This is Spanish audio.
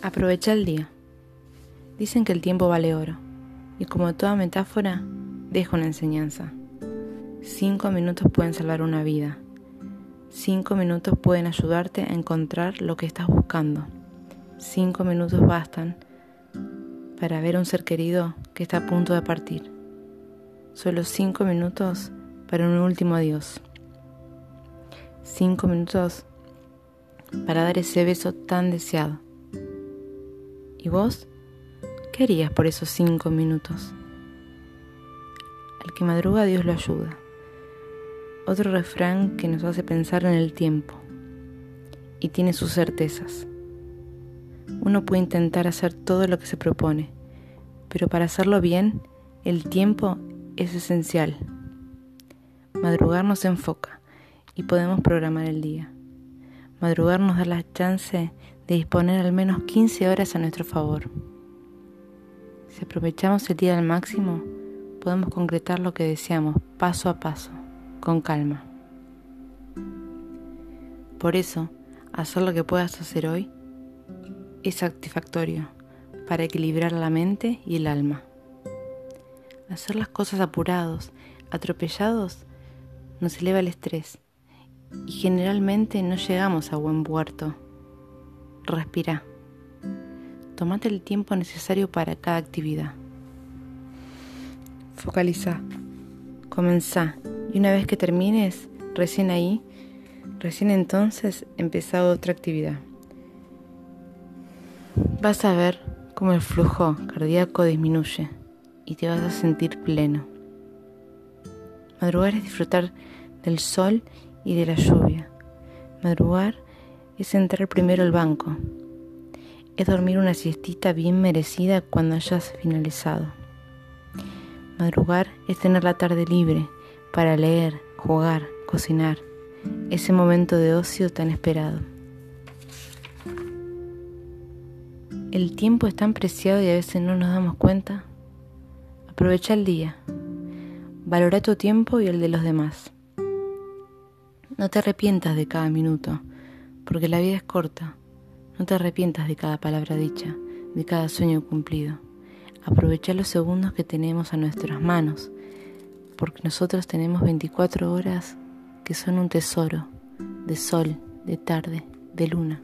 Aprovecha el día. Dicen que el tiempo vale oro, y como toda metáfora, deja una enseñanza. Cinco minutos pueden salvar una vida. Cinco minutos pueden ayudarte a encontrar lo que estás buscando. Cinco minutos bastan para ver a un ser querido que está a punto de partir. Solo cinco minutos para un último adiós. Cinco minutos para dar ese beso tan deseado. ¿Y vos? ¿Qué harías por esos cinco minutos? Al que madruga Dios lo ayuda. Otro refrán que nos hace pensar en el tiempo y tiene sus certezas. Uno puede intentar hacer todo lo que se propone, pero para hacerlo bien, el tiempo es esencial. Madrugar nos enfoca y podemos programar el día. Madrugar nos da la chance de disponer al menos 15 horas a nuestro favor. Si aprovechamos el día al máximo, podemos concretar lo que deseamos paso a paso, con calma. Por eso, hacer lo que puedas hacer hoy es satisfactorio para equilibrar la mente y el alma. Hacer las cosas apurados, atropellados, nos eleva el estrés y generalmente no llegamos a buen puerto. Respira. Tómate el tiempo necesario para cada actividad. Focaliza. Comenzá. Y una vez que termines, recién ahí, recién entonces, empezá otra actividad. Vas a ver cómo el flujo cardíaco disminuye y te vas a sentir pleno. Madrugar es disfrutar del sol y de la lluvia. Madrugar es entrar primero al banco. Es dormir una siestita bien merecida cuando hayas finalizado. Madrugar es tener la tarde libre para leer, jugar, cocinar. Ese momento de ocio tan esperado. El tiempo es tan preciado y a veces no nos damos cuenta. Aprovecha el día. Valora tu tiempo y el de los demás. No te arrepientas de cada minuto, porque la vida es corta. No te arrepientas de cada palabra dicha, de cada sueño cumplido. Aprovecha los segundos que tenemos a nuestras manos, porque nosotros tenemos 24 horas que son un tesoro de sol, de tarde, de luna.